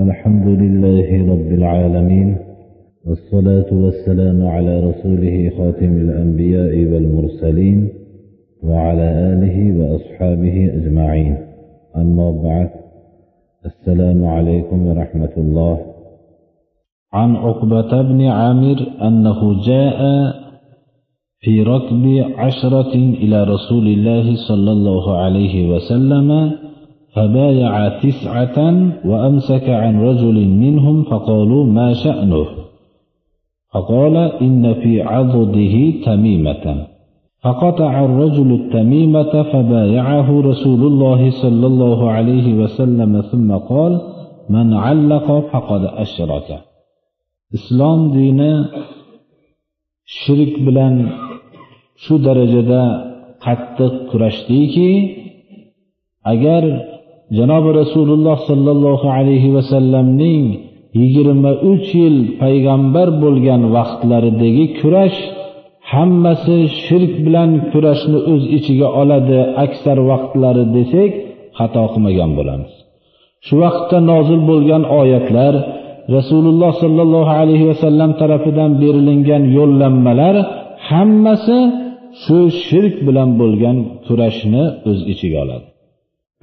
الحمد لله رب العالمين والصلاة والسلام على رسوله خاتم الأنبياء والمرسلين وعلى آله وأصحابه أجمعين. أما بعد السلام عليكم ورحمة الله. عن عقبة بن عامر أنه جاء في ركب عشرة إلى رسول الله صلى الله عليه وسلم فبايع تسعة وأمسك عن رجل منهم فقالوا ما شأنه؟ فقال إن في عضده تميمة. فقطع الرجل التميمة فبايعه رسول الله صلى الله عليه وسلم ثم قال من علق فقد أشرك. إسلام دين shirk bilan shu darajada qattiq kurashdiki agar janobi rasululloh sollallohu alayhi vasallamning yigirma uch yil payg'ambar bo'lgan vaqtlaridagi kurash hammasi shirk bilan kurashni o'z ichiga oladi aksar vaqtlari desak xato qilmagan bo'lamiz. Shu vaqtda nozil bo'lgan oyatlar rasululloh sollallohu alayhi vasallam tarafidan berilingan yo'llanmalar hammasi shu shirk bilan bo'lgan kurashni o'z ichiga oladi.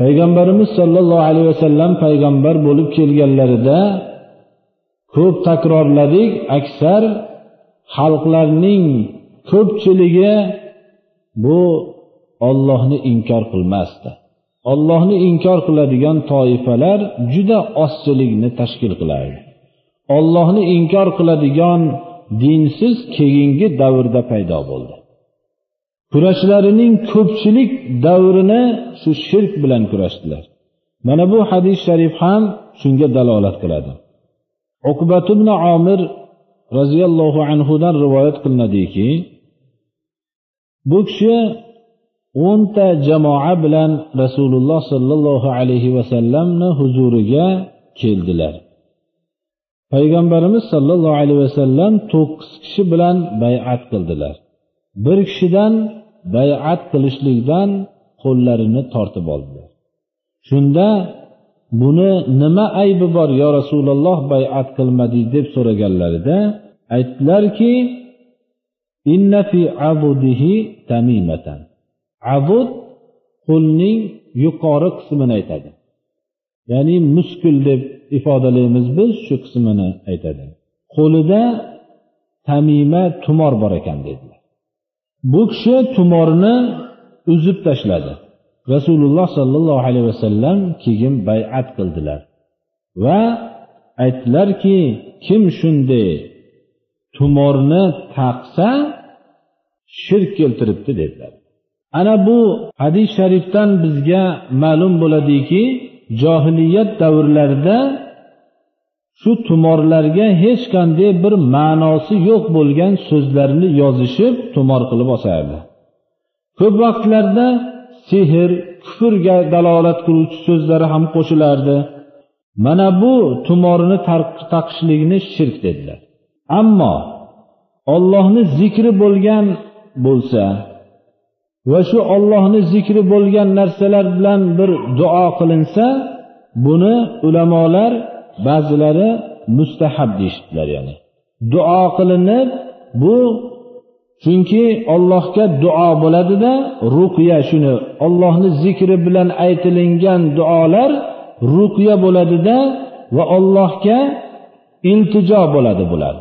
Payg'ambarimiz sollallohu alayhi vasallam payg'ambar bo'lib kelganlarida ko'p takrorladik aksar xalqlarning ko'pchiligi bu ollohni inkor qilmasdi. Ollohni inkor qiladigan toifalar juda ozchilikni tashkil qilardi ollohni inkor qiladigan dinsiz keyingi davrda paydo bo'ldi. Kurashlarining ko'pchilik davrini shu shirk bilan kurashdilar. Mana bu hadis sharif ham shunga dalolat qiladi. Uqbat ibn omir roziyallohu anhudan rivoyat qilinadiki bu kishi o'nta jamoa bilan rasululloh sollallohu alayhi vasallamni huzuriga keldilar. Payg'ambarimiz sollallohu alayhi vasallam to'qqiz kishi bilan bay'at qildilar. Bir kishidan bay'at qilishlikdan qo'llarini tortib oldilar shunda buni nima aybi bor yo rasululloh bay'at qilmadik deb so'raganlarida aytdilarki inna fi abudihi tamimatan. Abud qo'lning yuqori qismini aytadi. Ya'ni muskul deb ifodalaymiz biz shu qismini aytadi. Qo'lida tamima tumor bor ekan dedilar. Bu kishi tumorni uzib tashladi. Rasululloh sollallohu alayhi vasallam keyin bay'at qildilar va aytdilarki kim shunday tumorni taqsa shirk keltiribdi dedilar. Ana bu hadis sharifdan bizga ma'lum bo'ladiki johiliyat davrlarida shu tumorlarga hech qanday bir ma'nosi yo'q bo'lgan so'zlarni yozishib tumor qilib osardi. Ko'p vaqtlarda sehr kufrga dalolat qiluvchi so'zlari ham qo'shilardi. Mana bu tumorni taqishlikni shirk dedilar. Ammo ollohni zikri bo'lgan bo'lsa va shu ollohni zikri bo'lgan narsalar bilan bir duo qilinsa buni ulamolar ba'zilari mustahab deyishibdilar ya'ni. Duo qilinib bu chunki ollohga duo bo'ladida ruqya shuni ollohni zikri bilan aytilingan duolar ruqya bo'ladida va ollohga iltijo bo'ladi bular.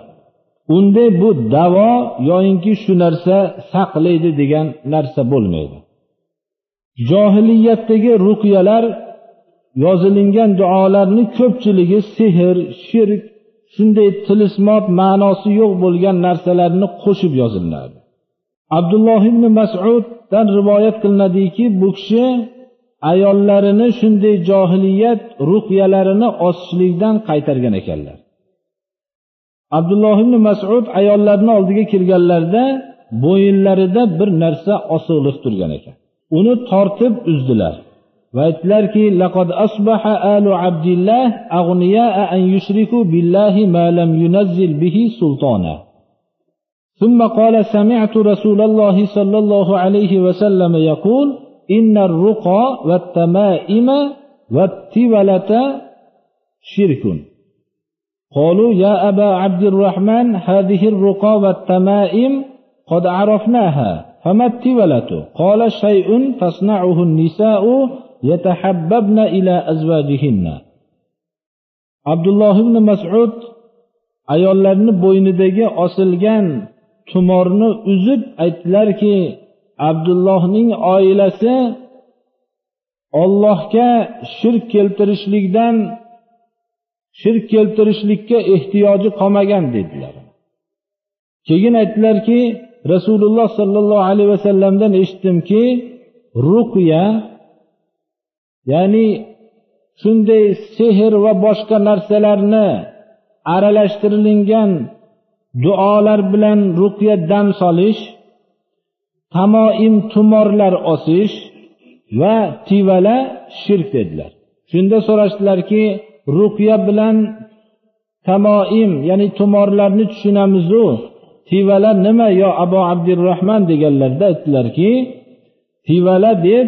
Unda bu davo yoyinki shu narsa saqlaydi degan narsa bo'lmaydi. Johiliyatdagi ruqyalar yozilingan duolarni ko'pchiligi sehr shirk shunday tilismot ma'nosi yo'q bo'lgan narsalarni qo'shib yozilinadi abdulloh ibn masuddan rivoyat qilinadiki bu kishi ayollarini shunday johiliyat ruqyalarini osishlikdan qaytargan ekanlar. Abdulloh ibn masud ayollarni oldiga kirganlarida bo'yinlarida bir narsa osig'liq turgan ekan. Uni tortib uzdilar. Va aytdilarki laqad asbaha alu abdillah ag'niyaa an yushriku billahi ma lam yunazzil bihi sultana ثم قال سمعت رسول الله صلى الله عليه وسلم يقول إن الرقى والتمائم والتولة شرك. قالوا يا أبا عبد الرحمن هذه الرقى والتمائم قد عرفناها فما التولة؟ قال شيء تصنعه النساء yatahabbabna ila azvajihinna abdulloh ibn mas'ud ayollarni bo'ynidagi osilgan tumorni uzib aytdilarki abdullohning oilasi ollohga shirk keltirishlikdan shirk keltirishlikka ehtiyoji qolmagan dedilar. Keyin aytdilarki rasululloh sollallohu alayhi vasallamdan eshitdimki ruqya ya'ni shunday sehr va boshqa narsalarni aralashtirilgan duolar bilan ruqya dam solish tamoim tumorlar osish va tivala shirk dedilar. Shunda so'rashdilarki ruqya bilan tamoim ya'ni tumorlarni tushunamizu tivala nima yo abu abdurahmon deganlarida aytdilarki tivala deb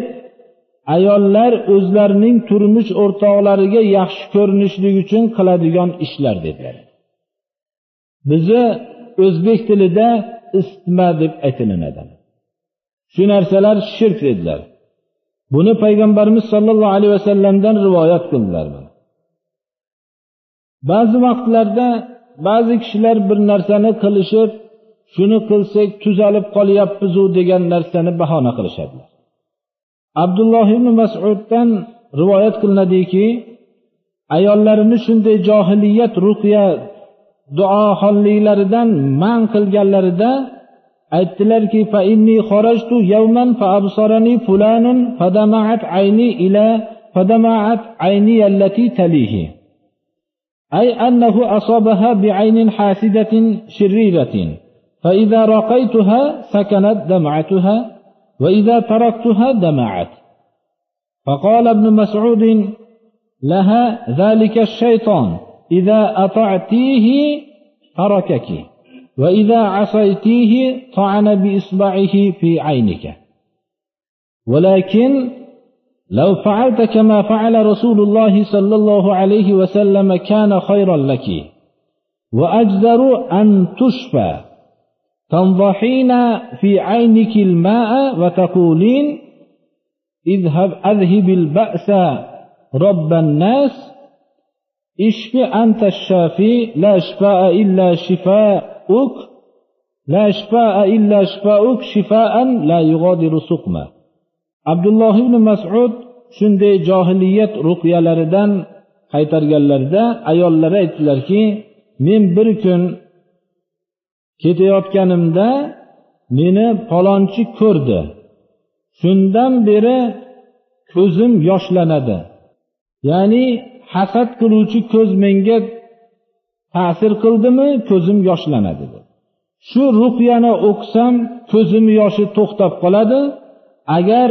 ayollar o'zlarining turmush o'rtoqlariga yaxshi ko'rinishlik uchun qiladigan ishlar dedilar. Bizni o'zbek tilida istma deb aytilinadi. Shu narsalar shirk dedilar. Buni payg'ambarimiz sollallohu alayhi vasallamdan rivoyat qildilar ba'zi vaqtlarda ba'zi kishilar bir narsani qilishib shuni qilsak tuzalib qolyapmizu degan narsani bahona qilishadilar. abdulloh ibn masuddan rivoyat qilinadiki ayollarini shunday johiliyat ruqya duoxonliklaridan man qilganlarida aytdilarki فإني خرجت يوما فأبصرني فلان فدمعت عيني إلى فدمعت عيني التي تليه أي أنه أصابها بعين حاسدة شريرة فإذا رقيتها سكنت دمعتها وإذا تركتها دمعت. فقال ابن مسعود لها ذلك الشيطان إذا أطعتيه تركك وإذا عصيتيه طعن بإصبعه في عينك. ولكن لو فعلت كما فعل رسول الله صلى الله عليه وسلم كان خيرا لك. وأجدر أن تشفى. تنضحين في عينك الماء وتقولين اذهب أذهب البأس رب الناس اشف أنت الشافي لا شفاء إلا شفاءك لا شفاء إلا شفاءك شفاء لا يغادر سقما عبد الله بن مسعود shunday johiliyat ruqyalaridan qaytarganlarida ayollari aytdilarki men bir kun ketayotganimda meni palonchi ko'rdi. Shundan beri ko'zim yoshlanadi. Ya'ni hasad qiluvchi ko'z menga ta'sir qildimi ko'zim yoshlanadi shu ruqyani o'qisam ko'zim yoshi to'xtab qoladi. Agar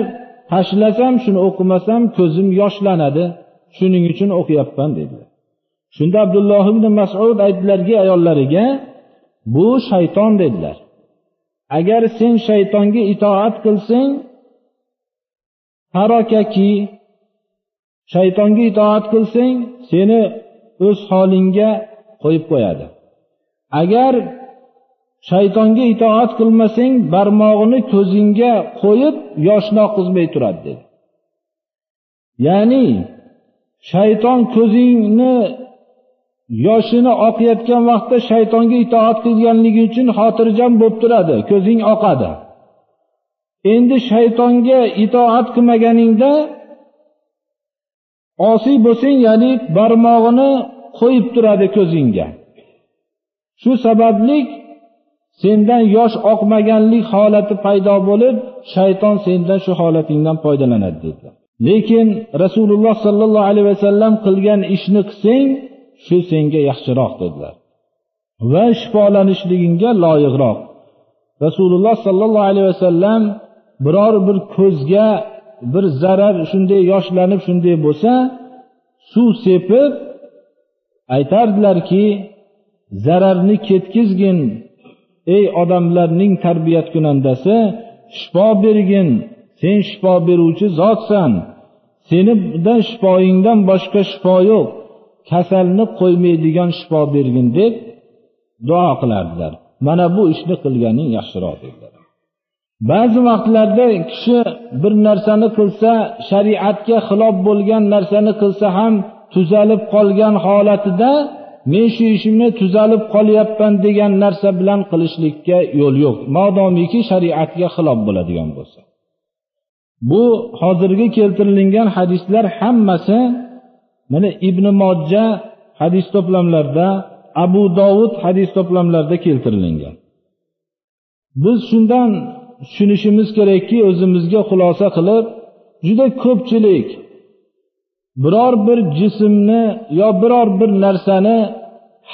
tashlasam shuni o'qimasam ko'zim yoshlanadi. Shuning uchun o'qiyapman dedilar shunda abdulloh ibn masud aytdilarki ayollariga bu shayton dedilar. Agar sen shaytonga itoat qilsang harokaki shaytonga itoat qilsang seni o'z holingga qo'yib qo'yadi. Agar shaytonga itoat qilmasang barmog'ini ko'zingga qo'yib yoshni oqizmay turadi dedi. Ya'ni shayton ko'zingni yoshini oqayotgan vaqtda shaytonga itoat qilganligi uchun xotirjam bo'lib turadi ko'zing oqadi. Endi shaytonga itoat qilmaganingda osiy bo'lsang ya'ni barmog'ini qo'yib turadi ko'zingga. Shu sababli sendan yosh oqmaganlik holati paydo bo'lib shayton sendan shu holatingdan foydalanadi dedilar lekin rasululloh sollallohu alayhi vasallam qilgan ishni qilsang shu senga yaxshiroq dedilar. Va shifolanishligingga loyiqroq. Rasululloh sollallohu alayhi vasallam biror bir ko'zga bir zarar shunday yoshlanib shunday bo'lsa suv sepib aytardilarki zararni ketkizgin ey odamlarning tarbiyat kunandasi shifo bergin sen shifo beruvchi zotsan senidan shifoyingdan boshqa shifo yo'q. Kasalni qo'ymaydigan shifo bergin deb duo qilardilar. Mana bu ishni qilganing yaxshiroq dedilar. Ba'zi vaqtlarda kishi bir narsani qilsa shariatga xilof bo'lgan narsani qilsa ham tuzalib qolgan holatida men shu ishimni tuzalib qolyapman degan narsa bilan qilishlikka yo'l yo'q. Modomiki shariatga xilof bo'ladigan bo'lsa. Bu hozirgi keltirilgan hadislar hammasi mana ibn mojja hadis to'plamlarida abu dovud hadis to'plamlarida keltirilgan. Biz shundan tushunishimiz kerakki o'zimizga xulosa qilib juda ko'pchilik biror bir jismni yo biror bir narsani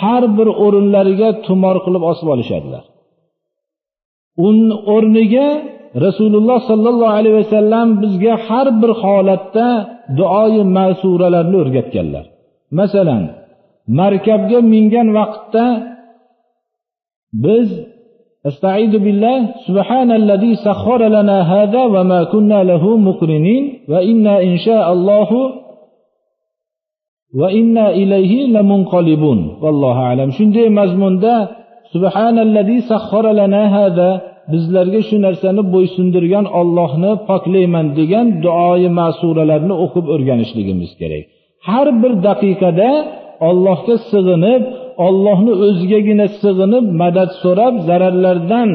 har bir o'rinlariga tumor qilib osib olishadilar. Uni o'rniga rasululloh sollallohu alayhi vasallam bizga har bir holatda duoyi masuralarni o'rgatganlar masalan markabga mingan vaqtda biz استعيذ بالله سبحان الذي سخر لنا هذا وما كنا له مقرنين وإنا إن شاء الله وإنا إليه لمنقلبون والله أعلم shunday mazmunda subhanallazi sakhkhara lana hada bizlarga shu narsani bo'ysundirgan Allohni poklayman degan duoyi ma'suralarni o'qib o'rganishligimiz kerak. Har bir daqiqada Allohga sig'inib Allohni o'zigagina sig'inib madad so'rab zararlardan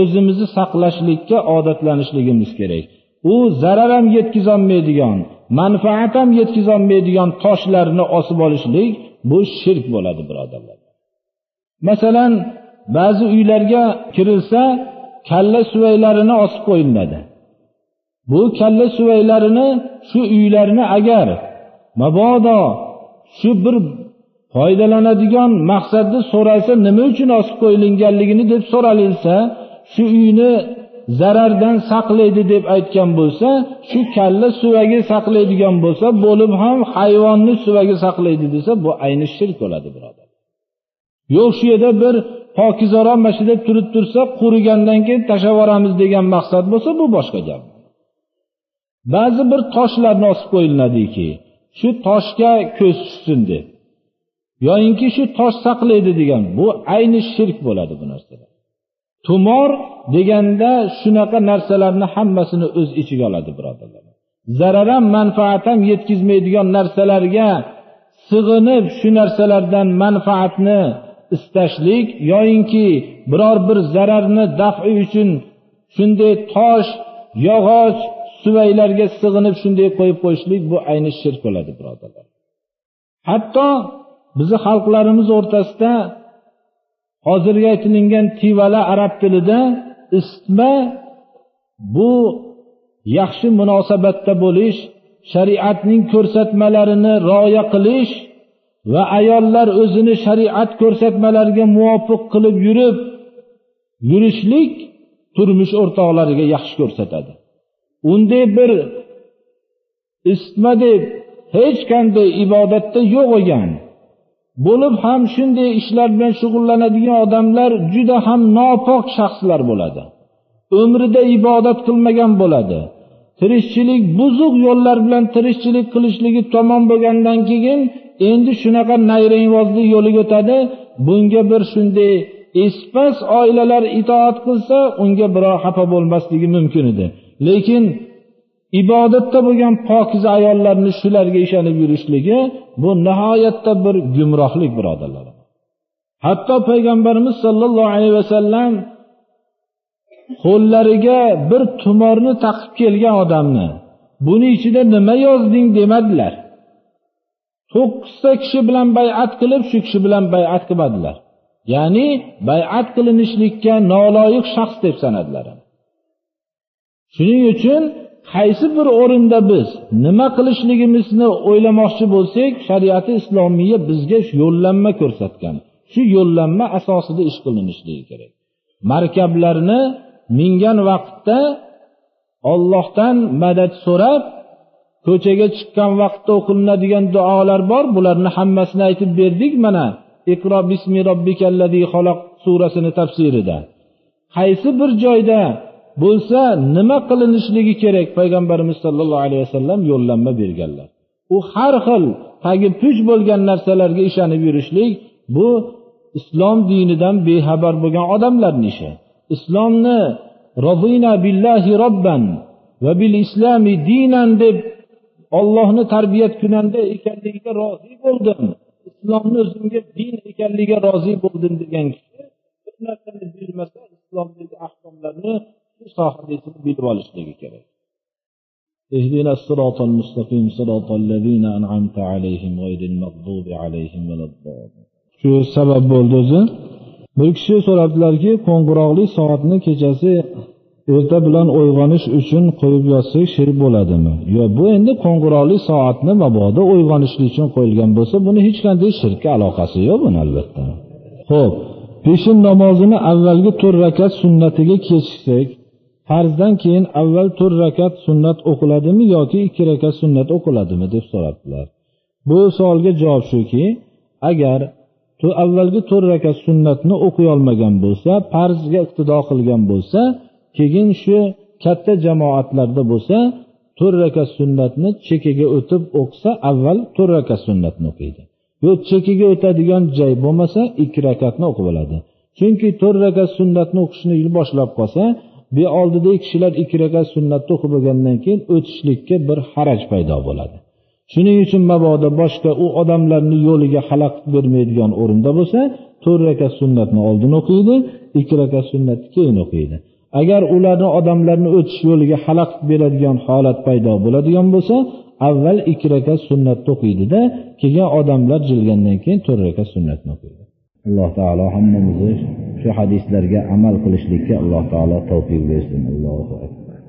o'zimizni saqlashlikka odatlanishligimiz kerak. U zarar ham yetkazolmaydigan manfaat ham yetkazolmaydigan toshlarni osib olishlik bu shirk bo'ladi birodarlar. Masalan ba'zi uylarga kirilsa kalla suvaylarini osib qo'yiladi. Bu kalla suvaylarini shu uylarni agar mabodo shu bir foydalanadigan maqsadda so'ralsa nima uchun osib qo'yilganligini deb so'ralinsa shu uyni zarardan saqlaydi deb aytgan bo'lsa shu kalla suvagi saqlaydigan bo'lsa bo'lib ham hayvonni suvagi saqlaydi desa bu ayni shirk bo'ladi birodar. Yo'q shu yerda bir pokizaroq mana shu deb turib tursa qurigandan keyin tashlab yuboramiz degan maqsad bo'lsa bu boshqa gap. Ba'zi bir toshlarni osib qo'yiladiki shu toshga ko'z tushsin deb. Yoyinki shu tosh saqlaydi degan bu ayni shirk bo'ladi bu narsalar. Tumor deganda shunaqa narsalarni hammasini o'z ichiga oladi birodarlar. Zarar ham manfaat ham yetkazmaydigan narsalarga sig'inib shu narsalardan manfaatni istashlik yoyinki biror bir zararni dafi uchun shunday tosh yog'och suvaylarga sig'inib shunday qo'yib qo'yishlik bu ayni shirk bo'ladi birodarlar. Hatto bizni xalqlarimiz o'rtasida hozirgi aytilingan tivala arab tilida isitma bu yaxshi munosabatda bo'lish shariatning ko'rsatmalarini rioya qilish va ayollar o'zini shariat ko'rsatmalariga muvofiq qilib yurib yurishlik turmush o'rtoqlariga yaxshi ko'rsatadi. Unday bir isitma deb hech qanday ibodatda yo'q ekan. Bo'lib ham shunday ishlar bilan shug'ullanadigan odamlar juda ham nopok shaxslar bo'ladi. Umrida ibodat qilmagan bo'ladi. Tirikchilik buzuq yo'llar bilan tirikchilik qilishligi tamom bo'lgandan keyin endi shunaqa nayrangvozlik yo'liga o'tadi. Bunga bir shunday espas oilalar itoat qilsa unga biror xafa bo'lmasligi mumkin edi. Lekin ibodatda bo'lgan pokiza ayollarni shularga ishonib yurishligi bu nihoyatda bir gumrohlik birodarlar. Hatto payg'ambarimiz sollallohu alayhi vasallam qo'llariga bir tumorni taqib kelgan odamni buni ichida nima yozding demadilar. To'qqizta kishi bilan bayat qilib shu kishi bilan bayat qilmadilar. Ya'ni bayat qilinishlikka noloyiq shaxs deb sanadilar. Shuning uchun qaysi bir o'rinda biz nima qilishligimizni o'ylamoqchi bo'lsak shariati islomiya bizga yo'llanma ko'rsatgan. Shu yo'llanma asosida ish qilinishligi kerak. Markablarni mingan vaqtda ollohdan madad so'rab ko'chaga chiqqan vaqtda o'qilinadigan duolar bor bularni hammasini aytib berdik mana iqro bismi robbikallazi xaloq surasini tafsirida. Qaysi bir joyda bo'lsa nima qilinishligi kerak? Payg'ambarimiz sollallohu alayhi vasallam yo'llanma berganlar. U har xil tagi puch bo'lgan narsalarga ishonib yurishlik bu islom dinidan bexabar bo'lgan odamlarni ishi. islomni rozina billahi robban va bil islami dinan deb ollohni tarbiyat kunanda ekanligiga rozi bo'ldim islomni o'zimga din ekanligiga rozi bo'ldim degan kishi bir narsani bilmasa islomdagi ahkomlarni shu sohada bilib olishligi kerak اهدنا الصراط المستقيم صراط الذين أنعمت عليهم غير المغضوب عليهم ولا الضالين shu sabab bo'ldi o'zi bir kishi so'rabdilarki qo'ng'iroqli soatni kechasi erta bilan uyg'onish uchun qo'yib yotsak shirk bo'ladimi? Yo'q bu endi qo'ng'iroqli soatni mabodo uyg'onishlik uchun qo'yilgan bo'lsa buni hech qanday shirkka aloqasi yo'q buni albatta. Ho'p peshin namozini avvalgi to'rt rakat sunnatiga kechiksak farzdan keyin avval to'rt rakat sunnat o'qiladimi yoki ikki rakat sunnat o'qiladimi deb so'rabdilar. Bu savolga javob shuki agar avvalgi to'rt rakat sunnatni o'qiy olmagan bo'lsa farzga iqtido qilgan bo'lsa keyin shu katta jamoatlarda bo'lsa to'rt rakat sunnatni chekiga o'tib o'qisa avval to'rt rakat sunnatni o'qiydi. Yo chekiga o'tadigan joy bo'lmasa ikki rakatni o'qib oladi. Chunki to'rt rakat sunnatni o'qishni boshlab qolsa bu oldidagi kishilar ikki rakat sunnatni o'qib bo'lgandan keyin o'tishlikka bir haraj paydo bo'ladi. Shuning uchun mabodo boshqa u odamlarni yo'liga xalaqit bermaydigan o'rinda bo'lsa to'rt rakat sunnatni oldin o'qiydi ikki rakat sunnatni keyin o'qiydi. Agar ularni odamlarni o'tish yo'liga xalaqit beradigan holat paydo bo'ladigan bo'lsa avval ikki rakat sunnatni o'qiydida keyin odamlar jilgandan keyin to'rt rakat sunnatni o'qiydi. Alloh taolo hammamizni shu hadislarga amal qilishlikka alloh taolo tavfiq bersin. Allohu akbar.